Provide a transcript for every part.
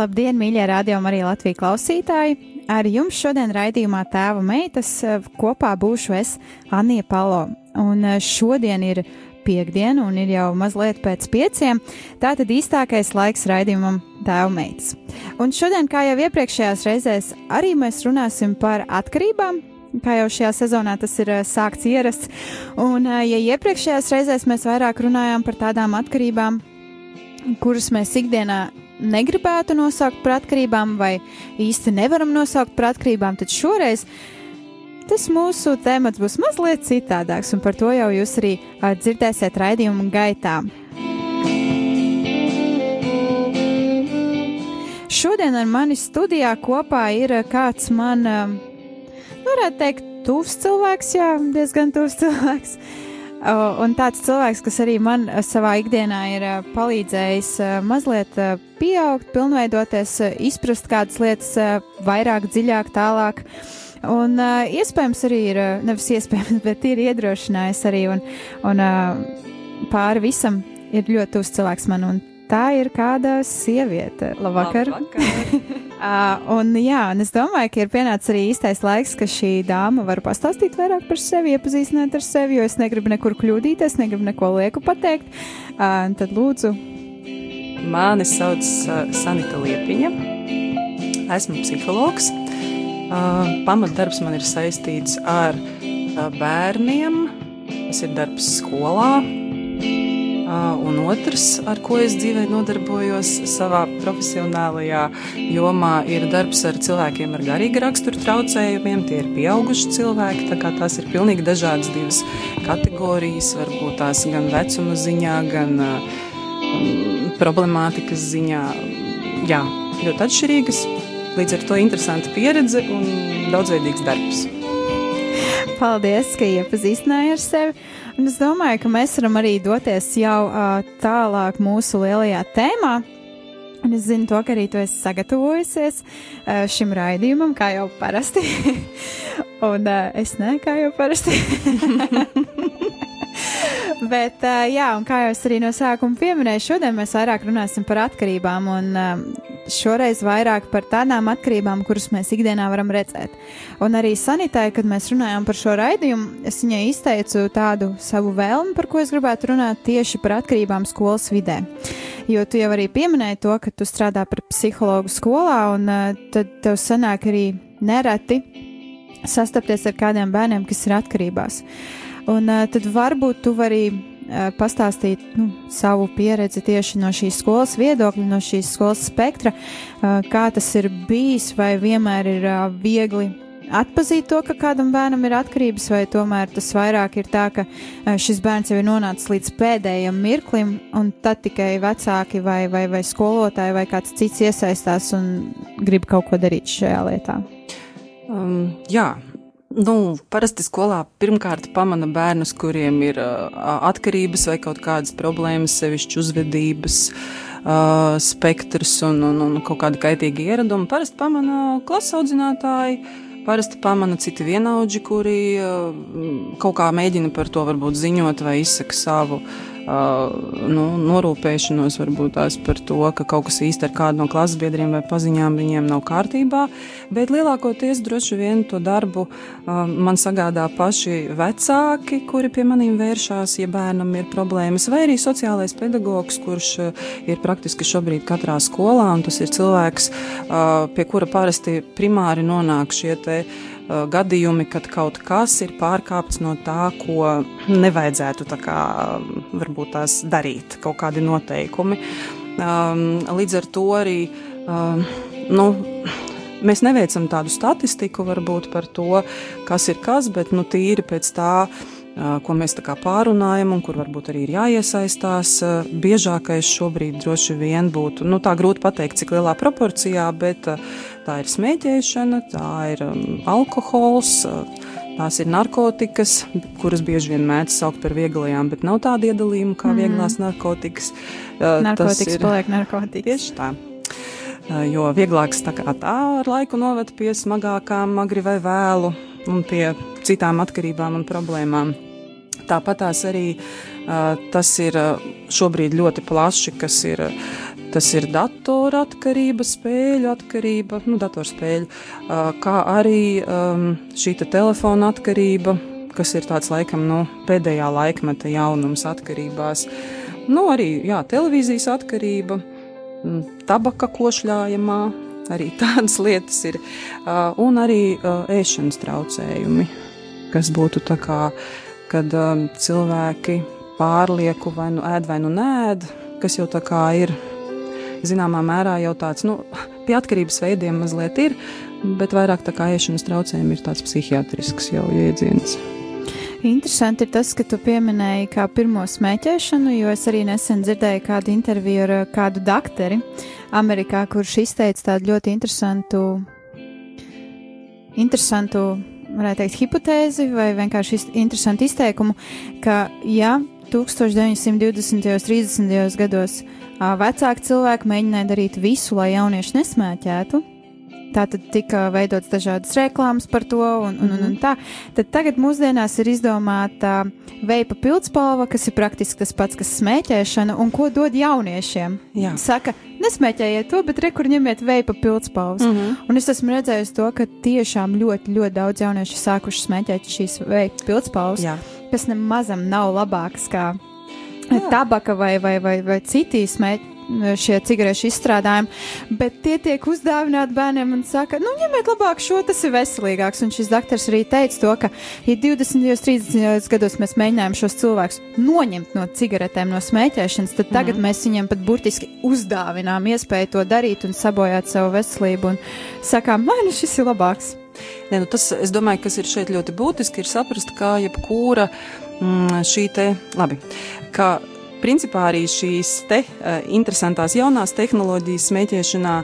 Labdien, mīļie radio arī Latvijas klausītāji! Ar jums šodien raidījumā Tēva meitas eh, kopā būšu es, Anija Palo. Un eh, šodien ir piekdiena un ir jau mazliet pēc pieciem, tātad īstākais laiks raidījumam Tēva meitas. Un šodien, kā jau iepriekšējās reizēs, arī mēs runāsim par atkarībām, kā jau šajā sezonā tas ir uh, sākts ierasts. Un, uh, ja iepriekšējās reizēs mēs vairāk runājām par tādām atkarībām, kuras mēs ikdienā negribētu nosaukt par atkarībām, vai īsti nevaram nosaukt par atkarībām, tad šoreiz tas mūsu temats būs mazliet citādāks, un par to jau jūs arī uh, dzirdēsiet raidījuma gaitā. Šodien ar mani studijā kopā ir kāds man, uh, varētu teikt, tuvs cilvēks, jā, diezgan tuvs cilvēks. Un tāds cilvēks, kas arī man savā ikdienā ir palīdzējis mazliet pieaugt, pilnveidoties, izprast kādas lietas vairāk, dziļāk, tālāk. Un iespējams arī ir, nevis iespējams, bet ir iedrošinājis arī un, un pāri visam ir ļoti tuvs cilvēks man, un tā ir kāda sieviete. Labvakar! Labvakar. uh, un jā, un es domāju, ka ir pienācis arī īstais laiks, ka šī dāma var pastāstīt vairāk par sevi, iepazīstināt ar sevi, jo es negribu nekur kļūdīties, negribu neko lieku pateikt. Uh, tad lūdzu. Mani sauc uh, Sanita Liepiņa. Esmu psihologs. Uh, pamatdarbs man ir saistīts ar uh, bērniem. Tas ir darbs skolā, Un otrs, ar ko es dzīvē nodarbojos savā profesionālajā jomā, ir darbs ar cilvēkiem ar garīga rakstura traucējumiem. Tie ir pieauguši cilvēki, tā kā tās ir pilnīgi dažādas divas kategorijas, varbūt tās gan vecuma ziņā, gan problemātikas ziņā. Jā, ļoti atšķirīgas, līdz ar to interesanta pieredze un daudzveidīgs darbs. Paldies, ka iepazīstināji ar sevi. Es domāju, ka mēs varam arī doties jau uh, tālāk mūsu lielajā tēmā. Un es zinu, to, ka arī tu esi sagatavojusies uh, šim raidījumam, kā jau parasti. un uh, es ne kā jau parasti. Bet, uh, jā, un kā jau es arī no sākuma pieminēju, šodien mēs vairāk runāsim par atkarībām. Un, uh, šoreiz vairāk par tādām atkarībām, kuras mēs ikdienā varam redzēt. Un arī sanitai, kad mēs runājām par šo raidījumu, es viņai izteicu tādu savu vēlmi, par ko es gribētu runāt tieši par atkarībām skolas vidē. Jo tu jau arī pieminēji to, ka tu strādā par psihologu skolā, un uh, tad tev sanāk arī nereti sastapties ar kādiem bērniem, kas ir atkarībās. Un uh, tad varbūt tu vari pastāstīt nu, savu pieredzi tieši no šīs skolas viedokļa, no šīs skolas spektra, eh, kā tas ir bijis, vai vienmēr ir eh, viegli atpazīt to, ka kādam bērnam ir atkarības, vai tomēr tas vairāk ir tā, ka šis bērns jau ir nonācis līdz pēdējiem mirklim, un tad tikai vecāki vai, vai, vai skolotāji vai kāds cits iesaistās un grib kaut ko darīt šajā lietā. Um, jā, Nu, parasti skolā pirmkārt pamana bērnus, kuriem ir uh, atkarības vai kaut kādas problēmas, sevišķi uzvedības uh, spektrs un, un, un kaut kāda kaitīga ieraduma. Parasti pamana klases audzinātāji. Parasti pamana citi vienaudži, kuri uh, kaut kā mēģina par to varbūt ziņot vai izsaka savu uh, nu, norūpēšanos varbūt tās par to, ka kaut kas īsti ar kādu no klases biedriem vai paziņām viņiem nav kārtībā, bet lielākoties droši vien to darbu man sagādā paši vecāki, kuri pie maniem vēršās, ja bērnam ir problēmas, vai arī sociālais pedagogs, kurš ir praktiski šobrīd katrā skolā, un tas ir cilvēks, pie kura parasti primāri nonāk šie te gadījumi, kad kaut kas ir pārkāpts no tā, ko nevajadzētu tā kā, varbūt tās darīt, kaut kādi noteikumi. Um, līdz ar to arī um, nu, mēs neveicam tādu statistiku varbūt par to, kas ir kas, bet nu, tīri pēc tā ko mēs tā kā pārunājam un kur varbūt arī ir jāiesaistās. Biežākais šobrīd droši vien būtu, nu tā grūti pateikt, cik lielā proporcijā, bet tā ir smēķēšana, tā ir alkohols. Tās ir narkotikas, kuras bieži vien mēdz saukt par vieglajām, bet nav tāda iedalījuma kā mm. vieglās narkotikas. Narkotikas ir, paliek narkotikas. Tieši tā. Jo vieglāks tā kā tā ar laiku noved pie smagākām, agri vai vēlu un pie citām atkarībām un problēmām. Tāpat tās arī uh, tas ir šobrīd ļoti plaši, kas ir, tas ir datora atkarība, spēļu atkarība, nu, datorspēļu, kā arī šī te telefona atkarība, kas ir tāds laikam nu, pēdējā laikmeta jaunums atkarībās. Nu, arī jā, televīzijas atkarība, tabaka košļājumā, arī tādas lietas ir, un arī ēšanas traucējumi, kas būtu tā kā, kad cilvēki pārlieku vai nu ēd vai nu nēd, kas jau tā kā ir zināmā mērā jau tāds, nu, pie atkarības veidiem mazliet ir, bet vairāk tā kā ēšanas traucējumi ir tāds psihiatrisks jau iedziens. Interesanti ir tas, ka tu pieminēji kā pirmo smēķēšanu, jo es arī nesen dzirdēju kādu interviju ar kādu dakteri Amerikā, kurš izteica tādu ļoti interesantu, interesantu, varētu teikt, hipotēzi vai vienkārši interesantu izteikumu, ka ja 1920. un 30. gados vecāki cilvēki mēģināja darīt visu, lai jaunieši nesmēķētu, Tā tad tika veidots dažādas reklāmas par to, un, un, un, un tā. Tad tagad mūsdienās ir izdomāta veipa pildspalva, kas ir praktiski tas pats, kas smēķēšana, un ko dod jauniešiem. Jā. Saka, nesmēķējiet to, bet rekur ņemiet veipa pildspalvas. Mm -hmm. Un es esmu redzējusi to, ka tiešām ļoti, ļoti daudz jauniešu sākuši smēķēt šīs veipa pildspalvas, kas nemazam nav labākas kā Jā. tabaka vai, vai, vai, vai citi smēķi šie cigarešu izstrādājumi, bet tie tiek uzdāvināti bērniem un saka, nu, ņemiet labāk šo, tas ir veselīgāks. Un šis doktors arī teica to, ka, ja 20, 30 gados mēs mēģinājām šos cilvēkus noņemt no cigaretēm, no smēķēšanas, tad tagad mm. mēs viņiem pat burtiski uzdāvinām iespēju to darīt un sabojāt savu veselību un sakām, vai nu šis ir labāks. Nē, nu tas, es domāju, kas ir šeit ļoti būtiski, ir saprast, kā jebkura mm, šī te, labi, ka Principā arī šīs te uh, interesantās jaunās tehnoloģijas smēķēšanā,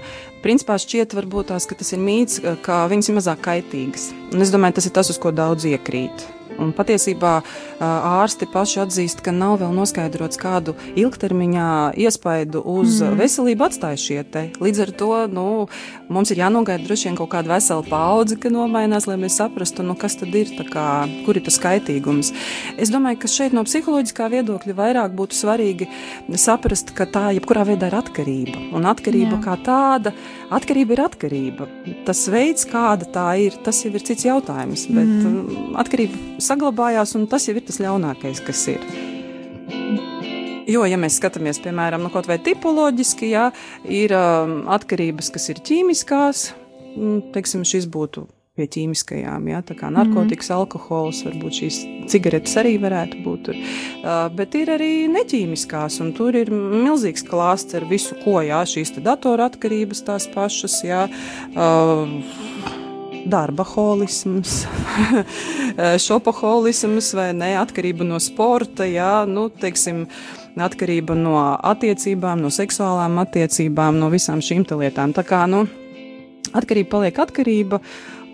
principā šķiet varbūt tās, ka tas ir mīts, ka viņas ir mazāk kaitīgas. Un es domāju, tas ir tas, uz ko daudz iekrīt. Un patiesībā ārsti paši atzīst, ka nav vēl noskaidrots, kādu ilgtermiņā iespaidu uz mm. veselību atstāja šie te. Līdz ar to nu, mums ir jānogaida droši vien kaut kāda vesela paudze, ka nomainās, lai mēs saprastu, nu, kas tad ir, kā, kur ir tas kaitīgums. Es domāju, ka šeit no psiholoģiskā viedokļa vairāk būtu svarīgi saprast, ka tā jebkurā veidā ir atkarība. Un atkarība Jā. kā tāda, atkarība ir atkarība. Tas veids, kāda tā ir, tas jau ir cits jautājums. Bet mm. atkarība saglabājās, un tas jau ir tas ļaunākais, kas ir. Jo, ja mēs skatāmies, piemēram, nu, kaut vai tipoloģiski, jā, ir um, atkarības, kas ir ķīmiskās, mm, teiksim, šis būtu pie ķīmiskajām, jā, tā kā narkotikas, mm. alkohols, varbūt šīs cigaretes arī varētu būt tur. Uh, bet ir arī neķīmiskās, un tur ir milzīgs klāsts ar visu, ko, jā, šīs te datora atkarības tās pašas, jā, uh, darba holisms, šopoholisms vai ne, atkarība no sporta, jā, nu, teiksim, atkarība no attiecībām, no seksuālām attiecībām, no visām šīm lietām. Tā kā, nu, atkarība paliek atkarība.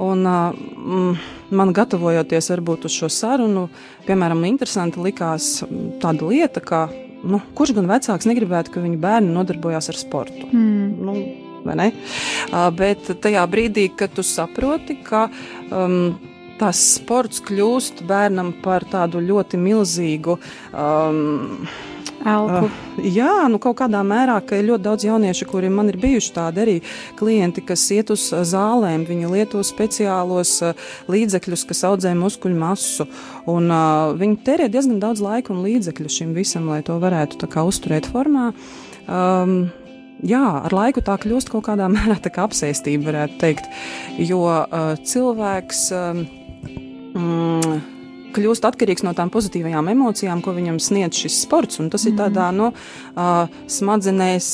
Un mm, man gatavojoties varbūt uz šo sarunu, piemēram, interesanti likās tāda lieta, ka, nu, kurš gan vecāks negribētu, ka viņa bērni nodarbojās ar sportu. Mm. Nu, ne? Bet tajā brīdī, kad tu saproti, ka um, tas sports kļūst bērnam par tādu ļoti milzīgu. Um, Elku. Uh, jā, nu kaut kādā mērā, ka ir ļoti daudz jauniešu, kuriem man ir bijuši tādi arī klienti, kas iet uz zālēm, viņi lieto speciālos uh, līdzekļus, kas audzē muskuļu masu, un uh, viņi terē diezgan daudz laika un līdzekļu šim visam, lai to varētu tā kā uzturēt formā. Um, jā, ar laiku tā kļūst kaut kādā mērā tā kā apsēstība, varētu teikt, jo uh, cilvēks. Um, mm, kļūst atkarīgs no tām pozitīvajām emocijām, ko viņam sniedz šis sports. Tas mm. ir tādā no nu, uh, smadzenēs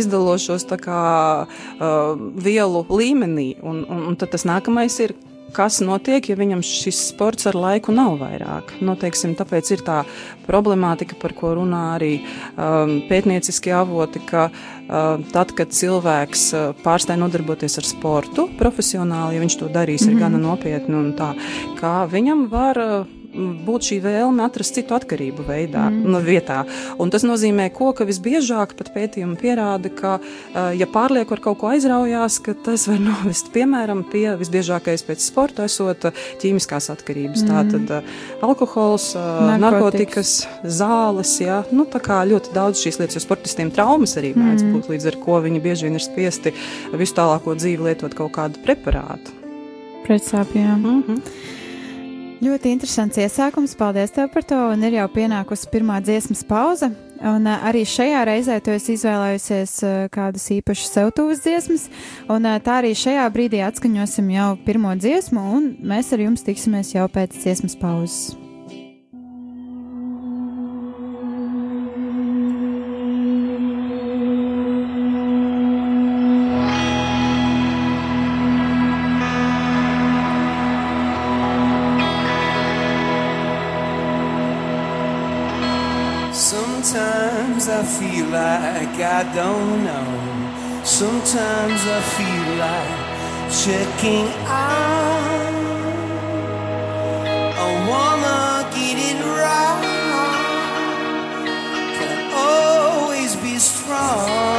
izdalošos kā, uh, vielu līmenī. Un, un, un tad tas nākamais ir, kas notiek, ja viņam šis sports ar laiku nav vairāk. Noteiksim, nu, tāpēc ir tā problemātika, par ko runā arī um, pētnieciskie avoti, ka uh, tad, kad cilvēks uh, pārstāj nodarboties ar sportu profesionāli, ja viņš to darīs, mm -hmm. ir gana nopietni un tā, kā viņam var. Uh, būt šī vēlme atrast citu atkarību veidā, mm. no vietā. Un tas nozīmē, ko, ka visbiežāk pat pētījumi pierāda, ka, ja pārlieku ar kaut ko aizraujās, ka tas var novest, piemēram, pie visbiežākais pēc sporta esot ķīmiskās atkarības. Mm. Tātad alkohols, narkotikas, narkotikas zāles, jā, nu tā kā ļoti daudz šīs lietas, jo sportistiem traumas arī mēdz mm. būt, līdz ar ko viņi bieži vien ir spiesti visu tālāko dzīvi lietot kaut kādu preparātu. Pretsāpjām. Mm -hmm. Ļoti interesants iesākums, paldies tev par to, un ir jau pienākusi pirmā dziesmas pauze. Un uh, arī šajā reizē tu esi izvēlējusies uh, kādas īpašas sev tuvas dziesmas, un uh, tā arī šajā brīdī atskaņosim jau pirmo dziesmu, un mēs ar jums tiksimies jau pēc dziesmas pauzes. I don't know. Sometimes I feel like checking out. I wanna get it right. Can always be strong.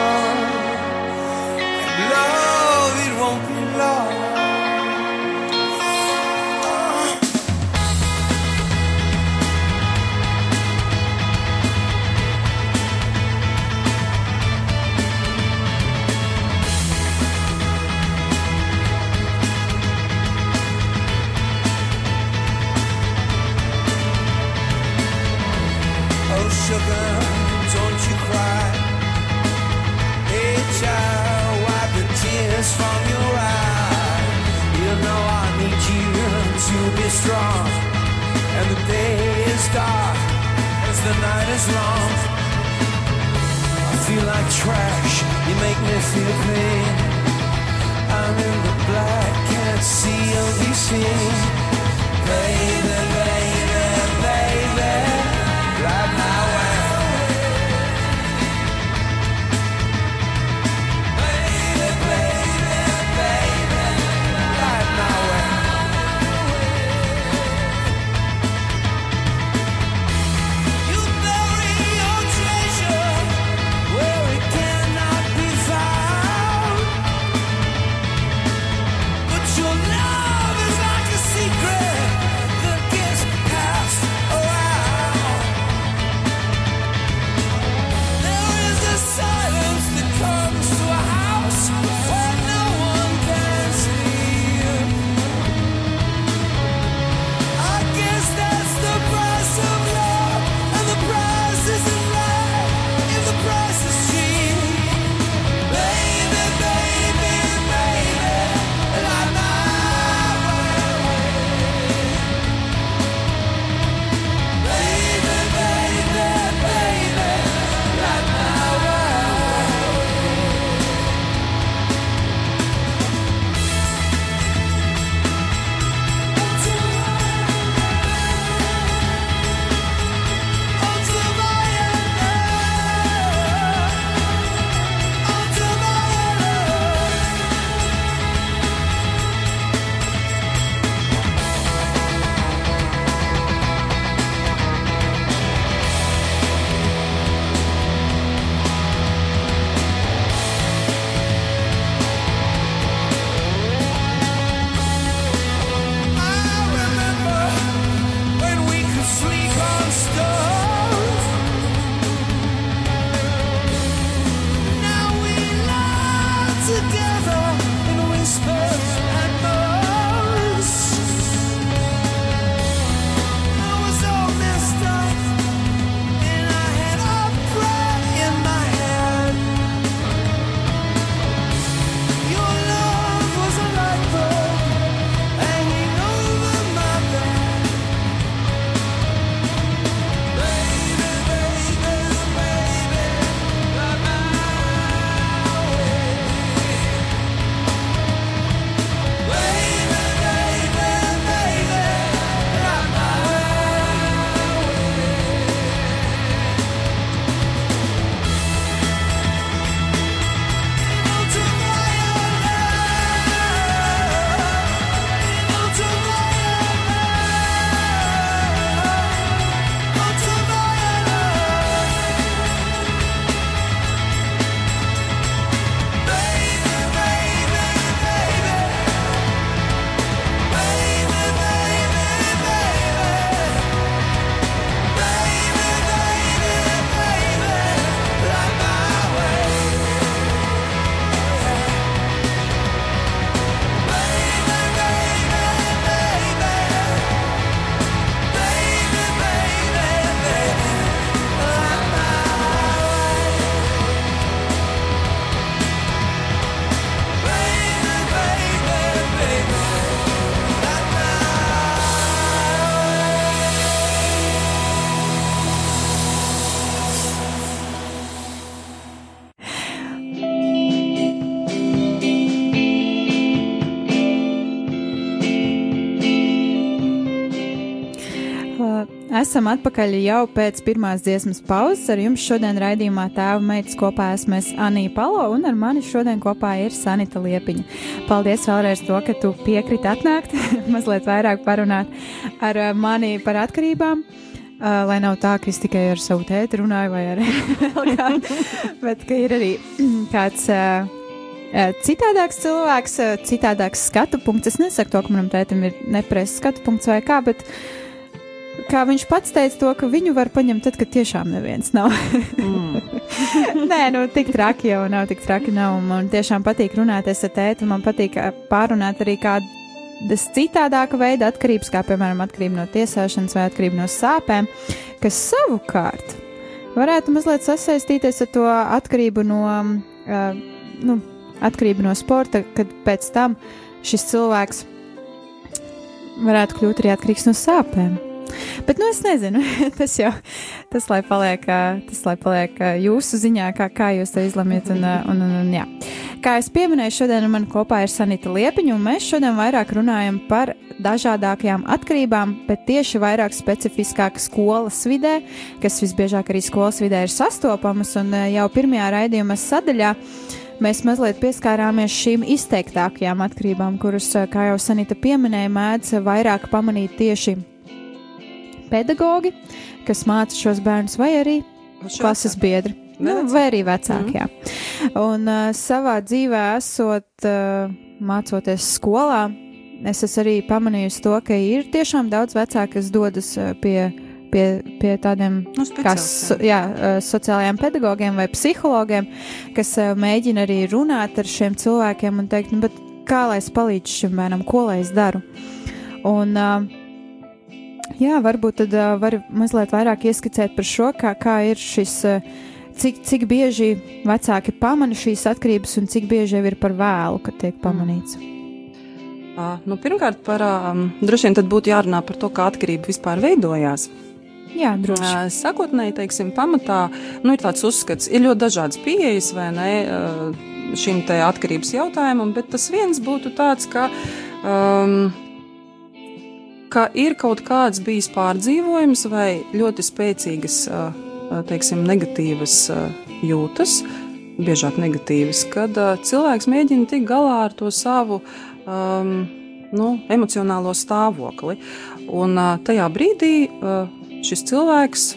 Strong and the day is dark as the night is long. I feel like trash, you make me feel pain. I'm in the black, can't see or be seen. Baby, baby, esam atpakaļ jau pēc pirmās dziesmas pauzes. Ar jums šodien raidījumā tēva meitas kopā esmu es Anija Palo, un ar mani šodien kopā ir Sanita Liepiņa. Paldies vēlreiz to, ka tu piekriti atnākt, mazliet vairāk parunāt ar uh, mani par atkarībām. Uh, lai nav tā, ka es tikai ar savu tēti runāju, vai ar vēl kādu, bet ka ir arī kāds uh, uh, citādāks cilvēks, uh, citādāks skatu punkts. Es nesaku to, ka manam tētim ir nepresa skatu punkts vai kā, bet kā viņš pats teica, to, ka viņu var paņemt tad, kad tiešām neviens nav. mm. Nē, nu tik traki jau nav, tik traki nav. Man tiešām patīk runāties ar tēti, man patīk pārunāt arī kādas citādāka veida atkarības, kā piemēram atkarība no tiesāšanas vai atkarība no sāpēm, kas savukārt varētu mazliet sasaistīties ar to atkarību no, uh, nu, atkarību no sporta, kad pēc tam šis cilvēks varētu kļūt arī atkarīgs no sāpēm. Bet, nu, es nezinu, tas jau, tas lai paliek, tas lai paliek jūsu ziņā, kā, kā jūs to izlemjat. Un, un, un, un, jā. Kā jau pieminēju, šodien man kopā ir Sanita Liepiņa, un mēs šodien vairāk runājam par dažādākajām atkarībām, bet tieši vairāk specifiskāk skolas vidē, kas visbiežāk arī skolas vidē ir sastopamas, un jau pirmajā raidījuma sadaļā mēs mazliet pieskārāmies šīm izteiktākajām atkarībām, kuras, kā jau Sanita pieminēja, mēdz vairāk pamanīt tieši pedagogi, kas māca šos bērnus, vai arī klases biedri. Nu, vai arī vecākie. Mm. Un uh, savā dzīvē, esot uh, mācoties skolā, es esmu arī pamanījusi to, ka ir tiešām daudz vecāku, kas dodas pie, pie, pie tādiem nu, kā, so, jā, sociālajiem pedagogiem vai psihologiem, kas mēģina arī runāt ar šiem cilvēkiem un teikt, nu, kā lai es palīdzu šim bērnam, ko lai es daru. Un, uh, Jā, varbūt tad uh, var mazliet vairāk ieskicēt par šo, kā, kā ir šis, uh, cik, cik bieži vecāki pamana šīs atkarības un cik bieži jau ir par vēlu, kad tiek pamanīts. Uh, nu, pirmkārt, par, um, droši vien būtu jārunā par to, kā atkarība vispār veidojās. Jā, droši. Sākotnēji, teiksim, pamatā nu, ir tāds uzskats, ir ļoti dažādas pieejas vai ne šim te atkarības jautājumam, bet tas viens būtu tāds, ka um, ka ir kaut kāds bijis pārdzīvojums vai ļoti spēcīgas, teiksim, negatīvas jūtas, biežāk negatīvas, kad cilvēks mēģina tikt galā ar to savu um, nu, emocionālo stāvokli. Un tajā brīdī šis cilvēks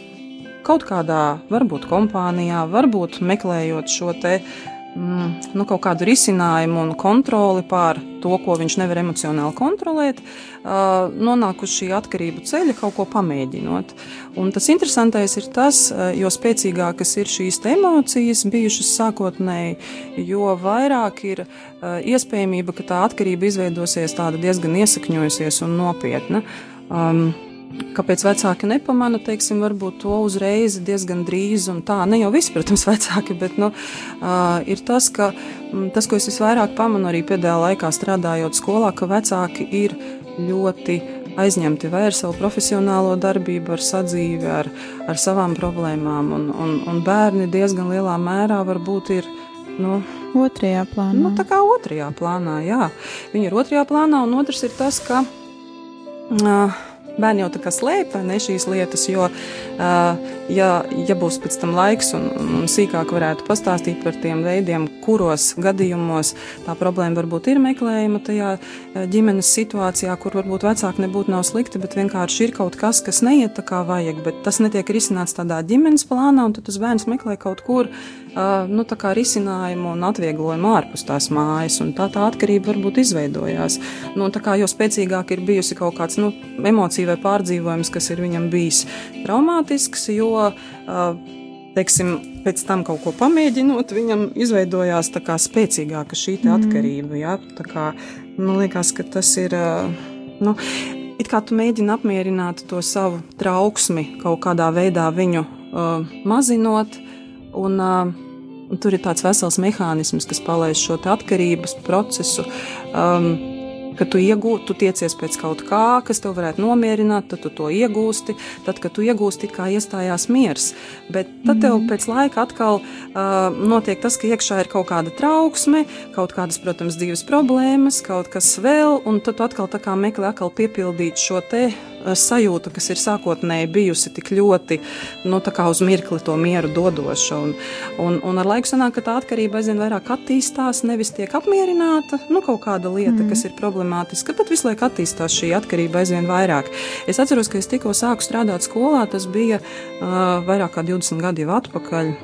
kaut kādā, varbūt kompānijā, varbūt meklējot šo te mm, nu, kaut kādu risinājumu un kontroli pār to, ko viņš nevar emocionāli kontrolēt, nonāk uz šī atkarību ceļa, kaut ko pamēģinot. Un tas interesantais ir tas, jo spēcīgākas ir šīs emocijas bijušas sākotnēji, jo vairāk ir iespējamība, ka tā atkarība izveidosies tāda diezgan iesakņojusies un nopietna. Um, Kāpēc vecāki nepamana, teiksim, varbūt to uzreiz diezgan drīz, un tā, ne jau visi, protams, vecāki, bet, nu, uh, ir tas, ka tas, ko es visvairāk pamanu arī pēdējā laikā strādājot skolā, ka vecāki ir ļoti aizņemti vai ar savu profesionālo darbību, ar sadzīvi, ar, ar savām problēmām, un, un, un bērni diezgan lielā mērā varbūt ir, nu, Otrajā plānā. Nu, tā kā otrajā plānā, jā. Viņi ir otrajā plānā, un otrs ir tas, ka uh, bērni jau tā kā slēpj šīs lietas, jo, ja, ja būs pēc tam laiks un, un sīkāk varētu pastāstīt par tiem veidiem, kuros gadījumos tā problēma varbūt ir meklējama tajā ģimenes situācijā, kur varbūt vecāki nebūtu nav slikti, bet vienkārši ir kaut kas, kas neiet tā kā vajag, bet tas netiek risināts tādā ģimenes plānā, un tad tas bērns meklē kaut kur, nu, tā kā risinājumu un atvieglojumu ārpus tās mājas, un tā tā atkarība varbūt izveidojās. Nu, tā kā jo spēcīgāk ir bijusi kaut kāds, nu, emociju vai pārdzīvojums, kas ir viņam bijis traumātisks, jo, teiksim, pēc tam kaut ko pamēģinot, viņam izveidojās tā kā spēcīgāka šī mm. atkarība. Ja? Tā kā, man liekas, ka tas ir, nu, it kā tu mēģini apmierināt to savu trauksmi, kaut kādā veidā viņu uh, mazinot, un, uh, un tur ir tāds vesels mehānisms, kas palaiž šo atkarības procesu. Um, ka tu iegūti, tu tiecies pēc kaut kā, kas tev varētu nomierināt, tad tu to iegūsti. Tad, kad tu iegūsti, kā iestājās miers. Bet tad tev mhm. pēc laika atkal uh, notiek tas, ka iekšā ir kaut kāda trauksme, kaut kādas, protams, dzīves problēmas, kaut kas vēl, un tad tu atkal tā kā meklē atkal piepildīt šo te sajūta, kas ir sākotnēji bijusi tik ļoti, nu, uz mirkli to mieru dodoša. Un, un, un ar laiku sanāk, ka tā atkarība aizvien vairāk attīstās, nevis tiek apmierināta, nu, kaut kāda lieta, mm. kas ir problemātiska, bet visu laiku attīstās šī atkarība aizvien vairāk. Es atceros, ka es tikko sāku strādāt skolā, tas bija uh, vairāk kā 20 gadi jau atpakaļ.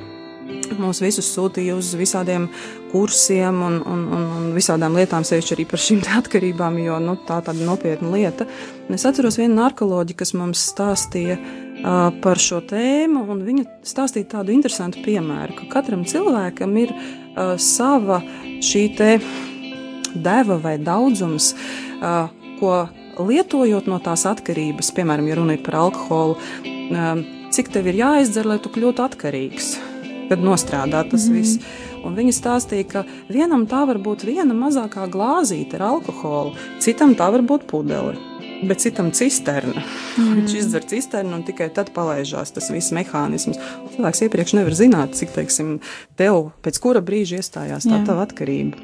Mūs visus sūtīja uz visādiem kursiem un, un, un, un visādām lietām, sevišķi arī par šīm atkarībām, jo nu, tā ir tāda nopietna lieta. Un es atceros vienu narkoloģi, kas mums stāstīja uh, par šo tēmu, un viņa stāstīja tādu interesantu piemēru, ka katram cilvēkam ir uh, sava šī te deva vai daudzums, uh, ko lietojot no tās atkarības, piemēram, ja runa ir par alkoholu, uh, cik tev ir jāizdzer, lai tu kļūtu atkarīgs kad nostrādā tas mm. viss. Un viņa stāstīja, ka vienam tā var būt viena mazākā glāzīte ar alkoholu, citam tā var būt pudele. Bet citam cisterna. Mm. Viņš izdzer cisternu un tikai tad palaižās tas viss mehānisms. Cilvēks iepriekš nevar zināt, cik, teiksim, tev pēc kura brīža iestājās tā Jā. tava atkarība.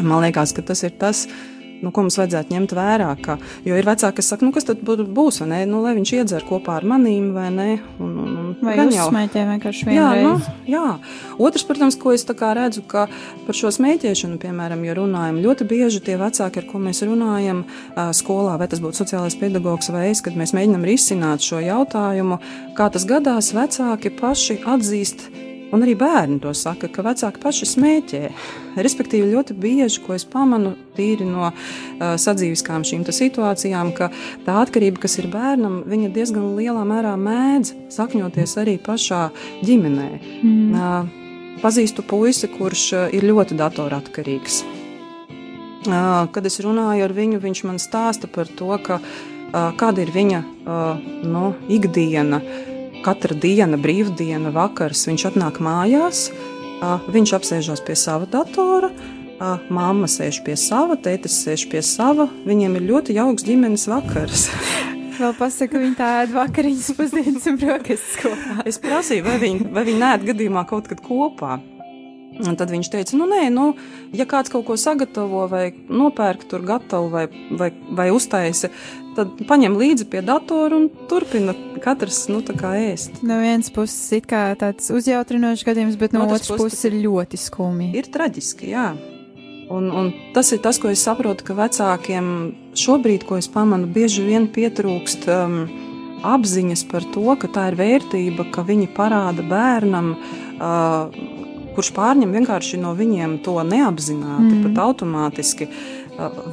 Man liekas, ka tas ir tas, kas nu, ko mums vajadzētu ņemt vērā. Ka, jo ir vecāki, kas saka, nu, kas tad būs, vai ne? Nu, lai viņš iedzer kopā ar manīm, vai ne? Un, un, un, vai uzsmēķē vienkārši vienreiz. Jā, nu, jā. Otrs, protams, ko es redzu, ka par šo smēķēšanu, piemēram, ja runājam, ļoti bieži tie vecāki, ar ko mēs runājam skolā, vai tas būtu sociālais pedagogs vai es, kad mēs mēģinam risināt šo jautājumu, kā tas gadās, vecāki paši atzīst Un arī bērni to saka, ka vecāki paši smēķē. Respektīvi, ļoti bieži, ko es pamanu tīri no uh, sadzīviskām šīm situācijām, ka tā atkarība, kas ir bērnam, viņa diezgan lielā mērā mēdz sakņoties arī pašā ģimenē. Mm. Uh, pazīstu puisi, kurš uh, ir ļoti datoratkarīgs. Uh, kad es runāju ar viņu, viņš man stāsta par to, ka, uh, kāda ir viņa uh, nu, ikdiena. Uh, katra diena, brīvdiena, vakars, viņš atnāk mājās, viņš apsēžās pie sava datora. Māma sēž pie sava, tētis sēž pie sava. Viņiem ir ļoti jauks ģimenes vakars. Vēl pasaka, viņi tā ēd vakariņas, pusdienas un brokastis kopā. Es prasīju, vai viņi, vai viņi nēd gadījumā kaut kad kopā. Un tad viņš teica, nu, nē, nu, ja kāds kaut ko sagatavo, vai nopērk tur gatavu, vai, vai, vai uztaisa, tad paņem līdzi pie datora un turpina katrs nu, ēst. No vienas puses, it kā tāds uzjautrinošs gadījums, bet no, no otras puses ir ļoti skumji. Ir traģiski, jā. Un, un tas ir tas, ko es saprotu, ka vecākiem šobrīd, ko es pamanu, bieži vien pietrūkst um, apziņas par to, ka tā ir vērtība, ka viņi parāda bērnam. Uh, kurš pārņem vienkārši no viņiem to neapzināti, mm. pat automātiski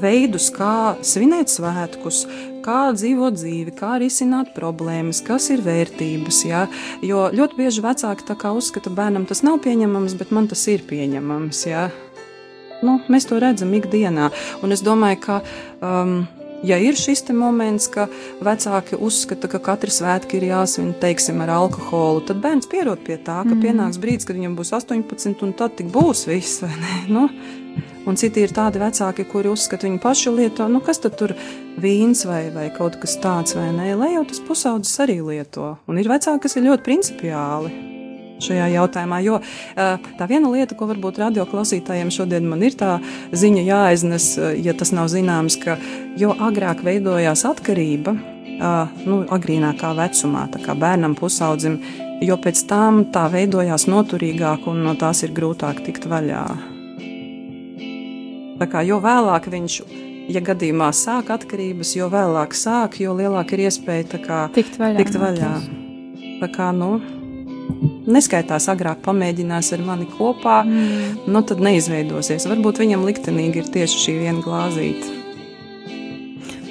veidus, kā svinēt svētkus, kā dzīvot dzīvi, kā risināt problēmas, kas ir vērtības. Ja? Jo ļoti bieži vecāki uzskata, ka bērnam tas nav pieņemams, bet man tas ir pieņemams. Ja? Nu, mēs to redzam ikdienā, un es domāju, ka. Um, ja ir šis moments, ka vecāki uzskata, ka katra svētki ir jāsvin, teiksim, ar alkoholu, tad bērns pierod pie tā, ka mm. pienāks brīdis, kad viņam būs 18, un tad tik būs viss. Nu? Un citi ir tādi vecāki, kuri uzskata, viņi paši lieto, nu kas tad tur vīns vai, vai kaut kas tāds, vai nē, lai jau tas pusaudzis arī lieto. Un ir vecāki, kas ir ļoti principiāli šajā jautājumā. Jo tā viena lieta, ko varbūt radioklausītājiem šodien man ir tā ziņa jāaiznes, ja tas nav zināms, ka jo agrāk veidojās atkarība, nu, agrīnākā vecumā, tā kā bērnam, pusaudzim, jo pēc tam tā veidojās noturīgāk un no tās ir grūtāk tikt vaļā. Tā kā jo vēlāk viņš ja gadījumā sāk atkarības, jo vēlāk sāk, jo lielāka ir iespēja kā, tikt vaļā. Tikt vaļā. Tā kā, nu, neskaitās agrāk pamēģinās ar mani kopā, mm. nu tad neizveidosies. Varbūt viņam liktenīgi ir tieši šī viena glāzīte.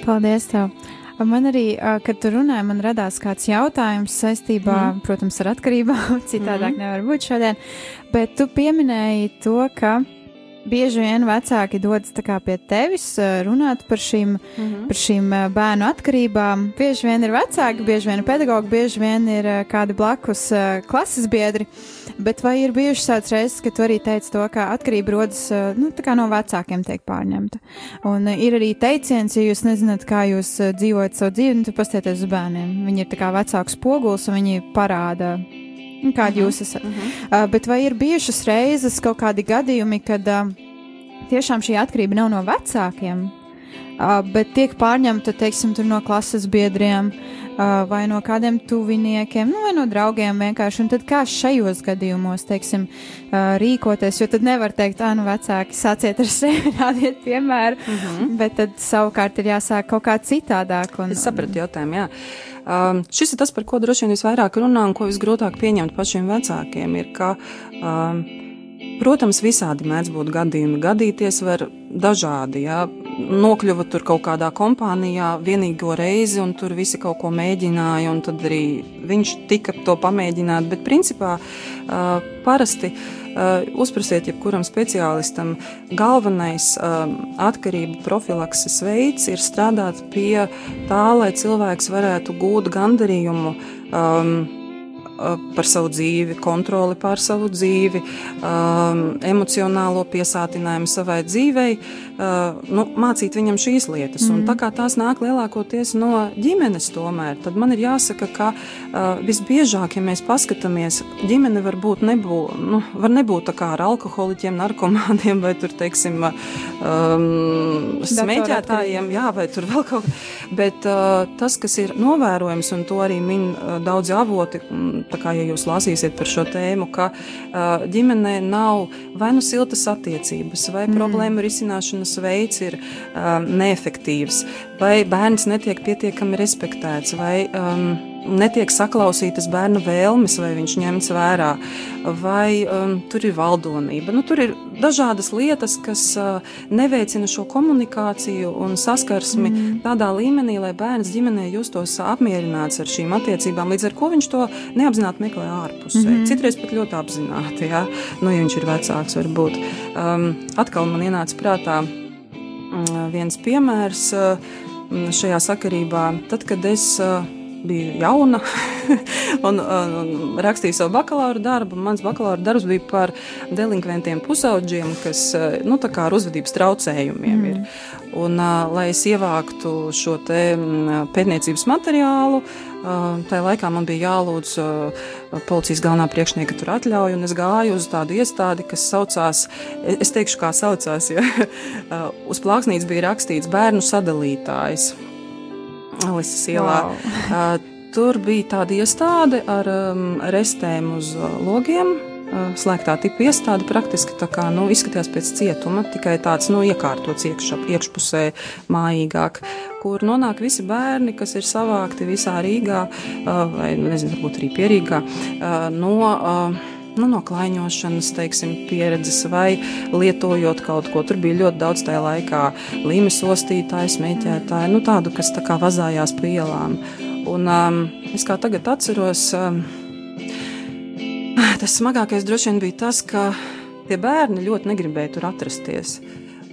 Paldies! Tev. Man arī, kad tu runāji, man radās kāds jautājums saistībā, mm. protams, ar atkarībām. Citādāk mm. nevar būt šodien. Bet tu pieminēji to, ka bieži vien vecāki dodas pie tevis runāt par šīm, mm -hmm. par šīm bērnu atkarībām. Bieži vien ir vecāki, bieži vien ir pedagogi, bieži vien ir kādi blakus klases biedri. Bet vai ir bijušas tādas reizes, ka tu arī teici to, ka atkarība rodas nu, no vecākiem, tiek pārņemta? Un ir arī teiciens, ja jūs nezināt, kā jūs dzīvojat savu dzīvi, nu, tad pastieties uz bērniem. Viņi ir kā vecāks poguls un viņi parāda kādi uh -huh. jūs esat. Uh -huh. uh, bet vai ir bijušas reizes kaut kādi gadījumi, kad uh, tiešām šī atkarība nav no vecākiem, uh, bet tiek pārņemta, teiksim, no klases biedriem uh, vai no kādiem tuviniekiem, nu, vai no draugiem vienkārši. Un tad kā šajos gadījumos, teiksim, uh, rīkoties, jo tad nevar teikt, ah, nu, vecāki, sāciet ar sevi, rādiet piemēru, mm -hmm. bet tad savukārt ir jāsāk kaut kā citādāk. Un, es sapratu jautājumu, jā. Um, šis ir tas, par ko droši vien visvairāk runā un ko visgrūtāk pieņemt pašiem vecākiem, ir, ka um, Protams, visādi mēdz būt gadījumi. Gadīties var dažādi. Jā. Nokļuva tur kaut kādā kompānijā vienīgo reizi, un tur visi kaut ko mēģināja, un tad arī viņš tika to pamēģināt. Bet, principā, uh, parasti uzprasiet jebkuram speciālistam, galvenais uh, atkarību profilakses veids ir strādāt pie tā, lai cilvēks varētu gūt gandarījumu. Um, par savu dzīvi, kontroli pār savu dzīvi, um, emocionālo piesātinājumu savai dzīvei, uh, nu, mācīt viņam šīs lietas. Mm. Un tā kā tās nāk lielākoties no ģimenes, tomēr, tad man ir jāsaka, ka visbiežāk, ja mēs paskatāmies, ģimene var būt nebūt, nu, var nebūt tā kā ar alkoholiķiem, narkomāniem vai tur, teiksim, um, smēķētājiem, jā, vai tur vēl kaut kā. Bet uh, tas, kas ir novērojams, un to arī min uh, daudzi avoti, tā kā ja jūs lasīsiet par šo tēmu, ka uh, ģimenē nav vai nu siltas attiecības, vai mm. problēmu risināšanas veids ir um, neefektīvs, vai bērns netiek pietiekami respektēts, vai um, netiek saklausītas bērnu vēlmes, vai viņš ņemts vērā, vai um, tur ir valdonība. Nu, tur ir dažādas lietas, kas uh, neveicina šo komunikāciju un saskarsmi mm. tādā līmenī, lai bērns ģimenē justos apmierināts ar šīm attiecībām, līdz ar ko viņš to neapzināti meklē ārpusē. Mm. Citreiz pat ļoti apzināti, ja, nu, ja viņš ir vecāks, varbūt. Um, atkal man ienāca prātā um, viens piemērs uh, šajā sakarībā. Tad, kad es uh, biju jauna un, un, un rakstīju savu bakalaura darbu. Mans bakalaura darbs bija par delinkventiem pusaudžiem, kas nu, ar uzvedības traucējumiem mm. ir. Un, lai es ievāktu šo pētniecības materiālu, tajā laikā man bija jālūdz policijas galvenā priekšnieka tur atļauju, un es gāju uz tādu iestādi, kas saucās, es teikšu, kā saucās, ja uz plāksnītes bija rakstīts bērnu sadalītājs. Alises ielā. Wow. uh, tur bija tāda iestāde ar um, restēm uz uh, logiem. Uh, slēgtā tipa iestāde praktiski tā kā nu, izskatījās pēc cietuma, tikai tāds nu, iekārtots iekšā, iekšpusē, mājīgāk, kur nonāk visi bērni, kas ir savākti visā Rīgā, vai nezinu, varbūt arī pierīgā, no nu, no klaiņošanas teiksim, pieredzes vai lietojot kaut ko. Tur bija ļoti daudz tajā laikā līmes ostītāju, smēķētāju, nu, tādu, kas tā kā vazājās pa ielām. Un um, es kā tagad atceros, um, tas smagākais droši vien bija tas, ka tie bērni ļoti negribēja tur atrasties.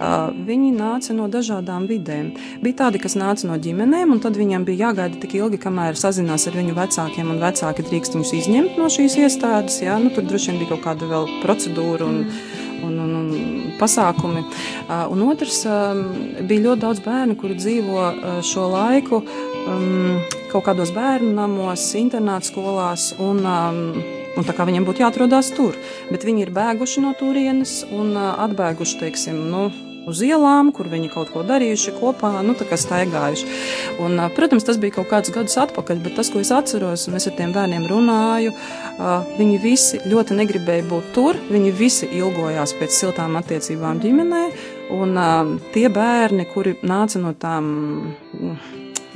Viņi nāca no dažādām vidēm. Bija tādi, kas nāca no ģimenēm, un tad viņiem bija jāgaida tik ilgi, kamēr sazinās ar viņu vecākiem, un vecāki drīkst viņus izņemt no šīs iestādes. Jā, nu, tur droši vien bija kaut kāda vēl procedūra. Un, un, un, un pasākumi. Un otrs, bija ļoti daudz bērnu, kuri dzīvo šo laiku kaut kādos bērnu namos, internāta skolās. Un, Un tā kā viņiem būtu jāatrodas tur, bet viņi ir bēguši no turienes un atbēguši, teiksim, nu, uz ielām, kur viņi kaut ko darījuši kopā, nu, tā kā staigājuši. Un, protams, tas bija kaut kādus gadus atpakaļ, bet tas, ko es atceros, un es ar tiem bērniem runāju, viņi visi ļoti negribēja būt tur, viņi visi ilgojās pēc siltām attiecībām ģimenē, un tie bērni, kuri nāca no tām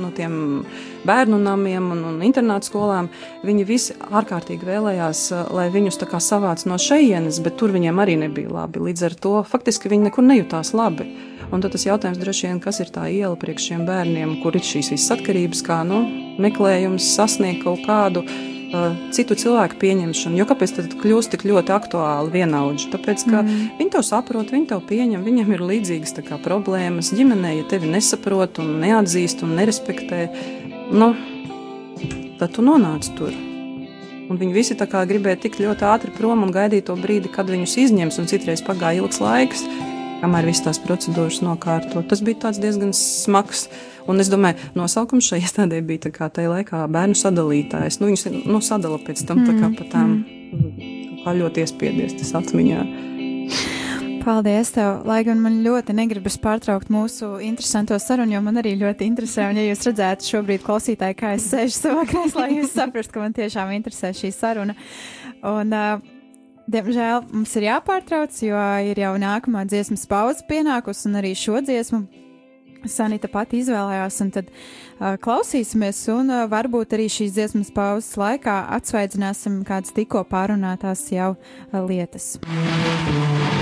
no tiem bērnu namiem un, un internātu skolām, viņi visi ārkārtīgi vēlējās, eh, lai viņus tā kā savāc no šejienes, bet tur viņiem arī nebija labi. Līdz ar to faktiski viņi nekur nejūtās labi. Un tad tas jautājums droši vien, kas ir tā iela priekš šiem bērniem, kur ir šīs visas atkarības, kā nu, meklējums sasniegt kaut kādu citu cilvēku pieņemšanu. Jo kāpēc tad kļūst tik ļoti aktuāli vienaudži? Tāpēc, ka mm. viņi to saprot, viņi to pieņem, viņiem ir līdzīgas kā, problēmas. Ģimenē, ja tevi nesaprot un neatzīst un nerespektē, nu, tad tu nonāc tur. Un viņi visi gribēja tikt ļoti ātri prom un gaidīt to brīdi, kad viņus izņems, un citreiz pagāja ilgs laiks, kamēr visas tās procedūras nokārto. Tas bija diezgan smags Un es domāju, nosaukums šai iestādē bija tā kā tajā laikā bērnu sadalītājs. Nu, viņus nu, sadala pēc tam tā kā pa tām mm. kā ļoti iespiedies tas atmiņā. Paldies, tev! Lai gan man ļoti negribas pārtraukt mūsu interesanto sarunu, jo man arī ļoti interesē, un ja jūs redzētu šobrīd klausītāji, kā es sēžu savā krēslā, jūs saprastu, ka man tiešām interesē šī saruna. Un, uh, Diemžēl mums ir jāpārtrauc, jo ir jau nākamā dziesmas pauze pienākusi, un arī šo dziesmu Sanita pati izvēlējās, un tad uh, klausīsimies, un uh, varbūt arī šīs dziesmas pauzes laikā atsveidzināsim kādas tikko pārunātās jau uh, lietas. Do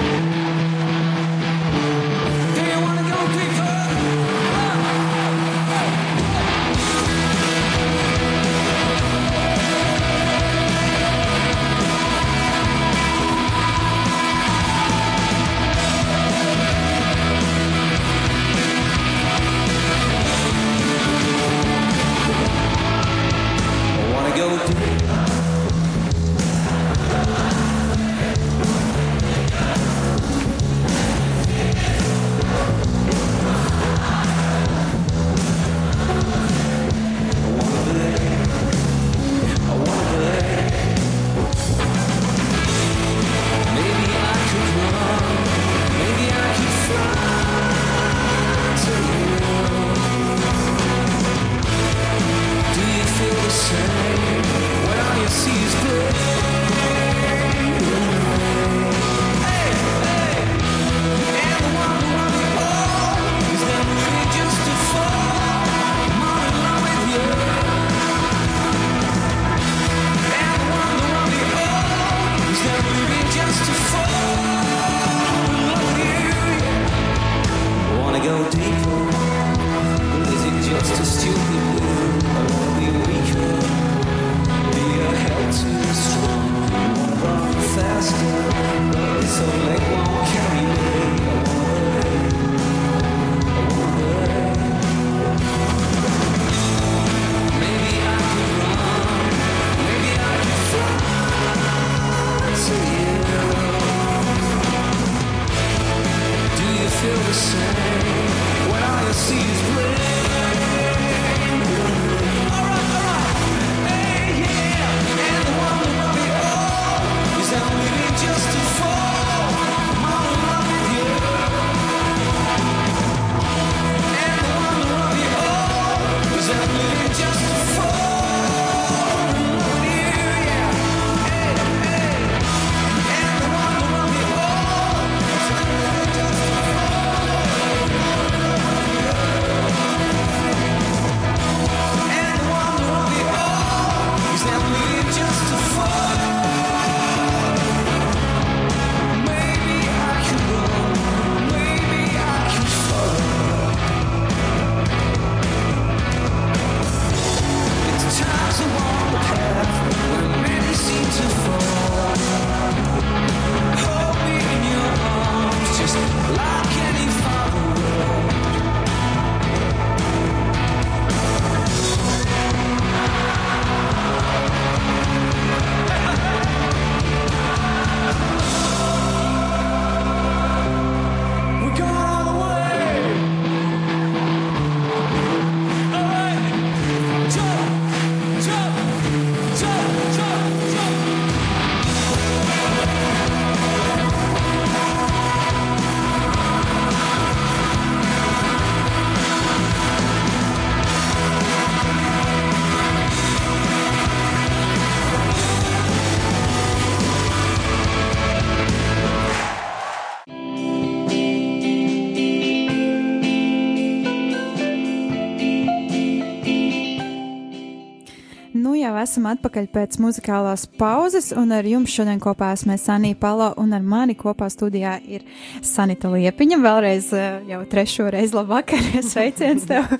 esam atpakaļ pēc muzikālās pauzes, un ar jums šodien kopā esmu Sanija Palo, un ar mani kopā studijā ir Sanita Liepiņa. Vēlreiz eh, jau trešo reizi labvakar, sveiciens tev!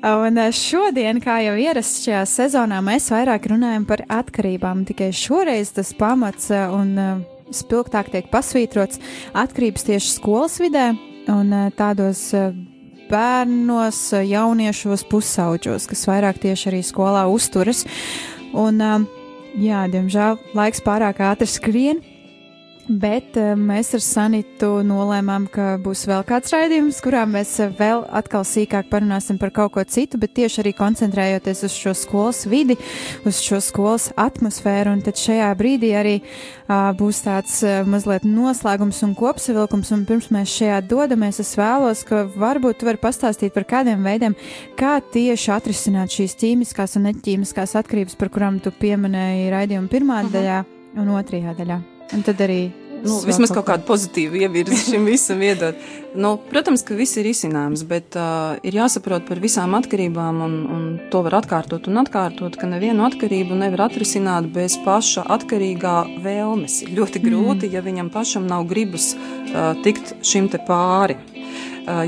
Un eh, šodien, kā jau ierasts šajā sezonā, mēs vairāk runājam par atkarībām, tikai šoreiz tas pamats eh, un spilgtāk tiek pasvītrots atkarības tieši skolas vidē un tādos bērnos, jauniešos, pusauģos, kas vairāk tieši arī skolā uzturas. Un, um, jā, diemžēl laiks pārāk ātri skrien. Bet uh, mēs ar Sanitu nolēmām, ka būs vēl kāds raidījums, kurā mēs uh, vēl atkal sīkāk parunāsim par kaut ko citu, bet tieši arī koncentrējoties uz šo skolas vidi, uz šo skolas atmosfēru. Un tad šajā brīdī arī uh, būs tāds uh, mazliet noslēgums un kopsavilkums. Un pirms mēs šajā dodamies, es vēlos, ka varbūt tu vari pastāstīt par kādiem veidiem, kā tieši atrisināt šīs ķīmiskās un neķīmiskās atkarības, par kurām tu pieminēji raidījuma pirmā uh -huh. daļā un otrajā daļā. Un tad arī nu, vismaz kaut kādu pozitīvu ievirzi šim visam iedot. Nu, protams, ka viss ir izcināms, bet uh, ir jāsaprot par visām atkarībām, un, un to var atkārtot un atkārtot, ka nevienu atkarību nevar atrisināt bez paša atkarīgā vēlmes. Ir ļoti grūti, mm. ja viņam pašam nav gribas uh, tikt šim te pāri.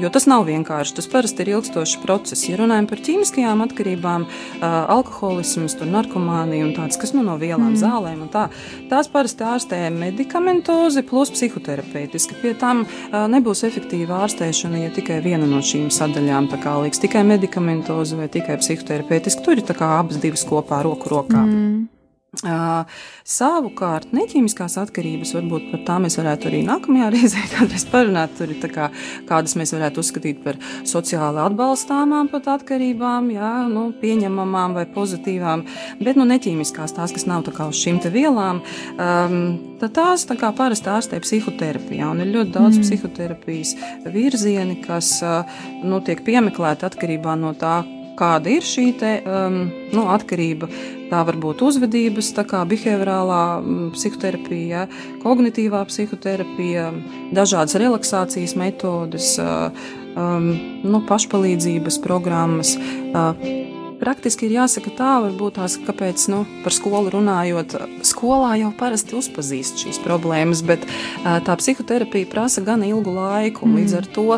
Jo tas nav vienkārši. Tas parasti ir ilgstošs process. Ja runājam par ķīmiskajām atkarībām, alkoholisms, narkomānija un tādas, kas nu, no vielām, mm. zālēm un tā, tās parasti ārstē medikamentozi plus psihoterapeitiski. Pie tam nebūs efektīva ārstēšana, ja tikai viena no šīm sadaļām liks tikai medikamentozi vai tikai psihoterapeitiski. Tur ir abas divas kopā, roku rokā. Mm. Savukārt, neķīmiskās atkarības, varbūt par tām mēs varētu arī nākamajā reizē parunāt. Tur ir kā, kādas mēs varētu uzskatīt par sociāli atbalstāmām pat atkarībām, jā, nu, pieņemamām vai pozitīvām, bet nu, neķīmiskās tās, kas nav uz šīm vielām, um, tad tās tā kā parasti ārstē psihoterapijā. Un ir ļoti daudz mm. psihoterapijas virzieni, kas uh, nu, tiek piemeklēti atkarībā no tā, kāda ir šī te, um, nu, atkarība. Tā var būt uzvedības, tā kā behaviorālā mm, psihoterapija, kognitīvā psihoterapija, dažādas relaksācijas metodes, uh, um, nu, pašpalīdzības programmas. Uh, praktiski ir jāsaka tā, varbūt tās, kāpēc, nu, par skolu runājot, skolā jau parasti uzpazīst šīs problēmas, bet tā psihoterapija prasa gan ilgu laiku, un līdz ar to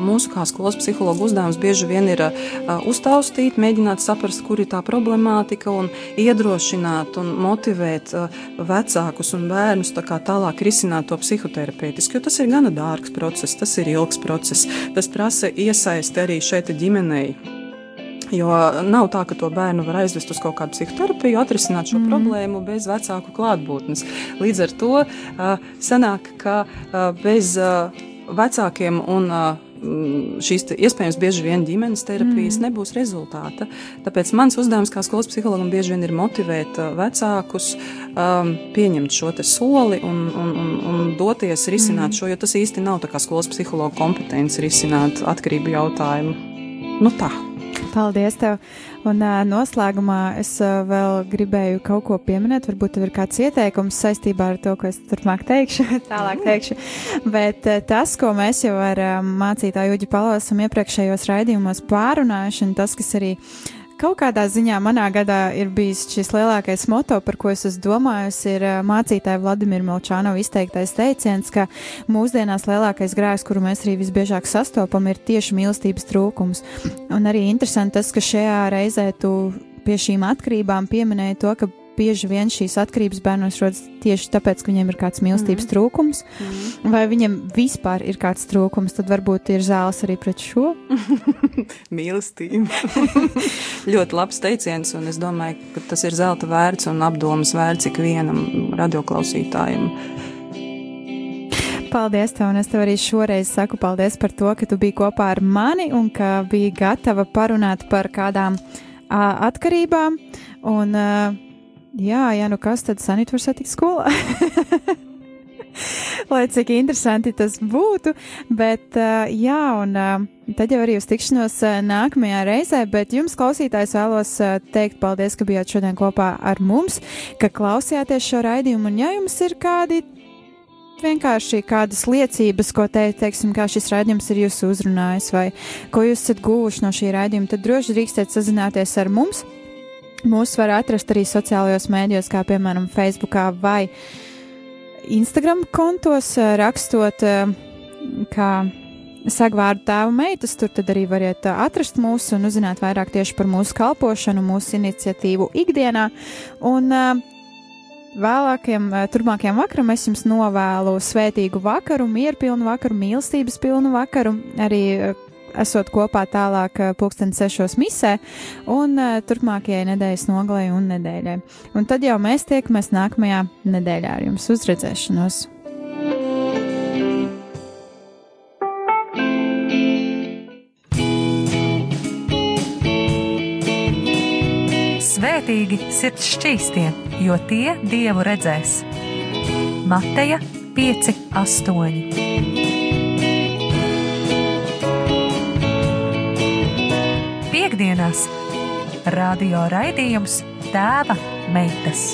mūsu kā skolas psihologu uzdevums bieži vien ir uztaustīt, mēģināt saprast, kur ir tā problemātika un iedrošināt un motivēt vecākus un bērnus tā tālāk risināt to psihoterapeitiski, jo tas ir gana dārgs process, tas ir ilgs process, tas prasa iesaisti arī šeit ģimenei Jo nav tā, ka to bērnu var aizvest uz kaut kādu psihoterapiju, atrisināt šo mm. problēmu bez vecāku klātbūtnes. Līdz ar to uh, sanāk, ka uh, bez uh, vecākiem un uh, šīs iespējams bieži vien ģimenes terapijas mm. nebūs rezultāta. Tāpēc mans uzdevums kā skolas psihologam bieži vien ir motivēt vecākus um, pieņemt šo soli un, un, un, un doties risināt mm. šo, jo tas īsti nav tā kā skolas psihologa kompetence risināt atkarību jautājumu. Nu tā. Paldies tev! Un uh, noslēgumā es uh, vēl gribēju kaut ko pieminēt. Varbūt tev ir kāds ieteikums saistībā ar to, ko es turpmāk teikšu, tālāk teikšu. Bet uh, tas, ko mēs jau ar uh, mācītāju Uģi Palo esam iepriekšējos raidījumos pārunājuši, un tas, kas arī uh, Kaut kādā ziņā manā gadā ir bijis šis lielākais moto, par ko es esmu domājusi, ir mācītāja Vladimira Melčānova izteiktais teiciens, ka mūsdienās lielākais grēks, kuru mēs arī visbiežāk sastopam, ir tieši mīlestības trūkums. Un arī interesanti tas, ka šajā reizē tu pie šīm atkarībām pieminēja to, ka bieži vien šīs atkarības bērnos rodas tieši tāpēc, ka viņiem ir kāds mīlestības mm. trūkums, mm. vai viņiem vispār ir kāds trūkums, tad varbūt ir zāles arī pret šo. Mīlestība. ļoti labs teiciens, un es domāju, ka tas ir zelta vērts un apdomas vērts ikvienam radioklausītājam. Paldies, tev, un es tev arī šoreiz saku paldies par to, ka tu biji kopā ar mani un ka biji gatava parunāt par kādām uh, atkarībām. Un, uh, Jā, jā, nu kas tad sanīt var satikt skolā? Lai cik interesanti tas būtu, bet uh, jā, un uh, tad jau arī uz tikšanos uh, nākamajā reizē, bet jums, klausītājs, vēlos teikt paldies, ka bijāt šodien kopā ar mums, ka klausījāties šo raidījumu, un ja jums ir kādi vienkārši kādas liecības, ko teikt, teiksim, kā šis raidījums ir jūs uzrunājis, vai ko jūs esat guvuši no šī raidījuma, tad droši drīkstiet sazināties ar mums. Mūs var atrast arī sociālajos mēdījos, kā piemēram Facebook vai Instagram kontos, rakstot kā sagvārdu tēva meitas. Tur tad arī variet atrast mūs un uzzināt vairāk tieši par mūsu kalpošanu, mūsu iniciatīvu ikdienā. Un vēlākiem, turpmākajam vakaram es jums novēlu svētīgu vakaru, mierpilnu vakaru, mīlestības pilnu vakaru. Arī esot kopā tālāk uh, pulksten sešos misē un uh, turpmākajai nedēļas nogalai un nedēļai. Un tad jau mēs tiekamies nākamajā nedēļā ar jums uzredzēšanos. Svētīgi sirds šķīstie, jo tie dievu redzēs. Mateja 5, 8. Piektdienās radio raidījums Tēva meitas.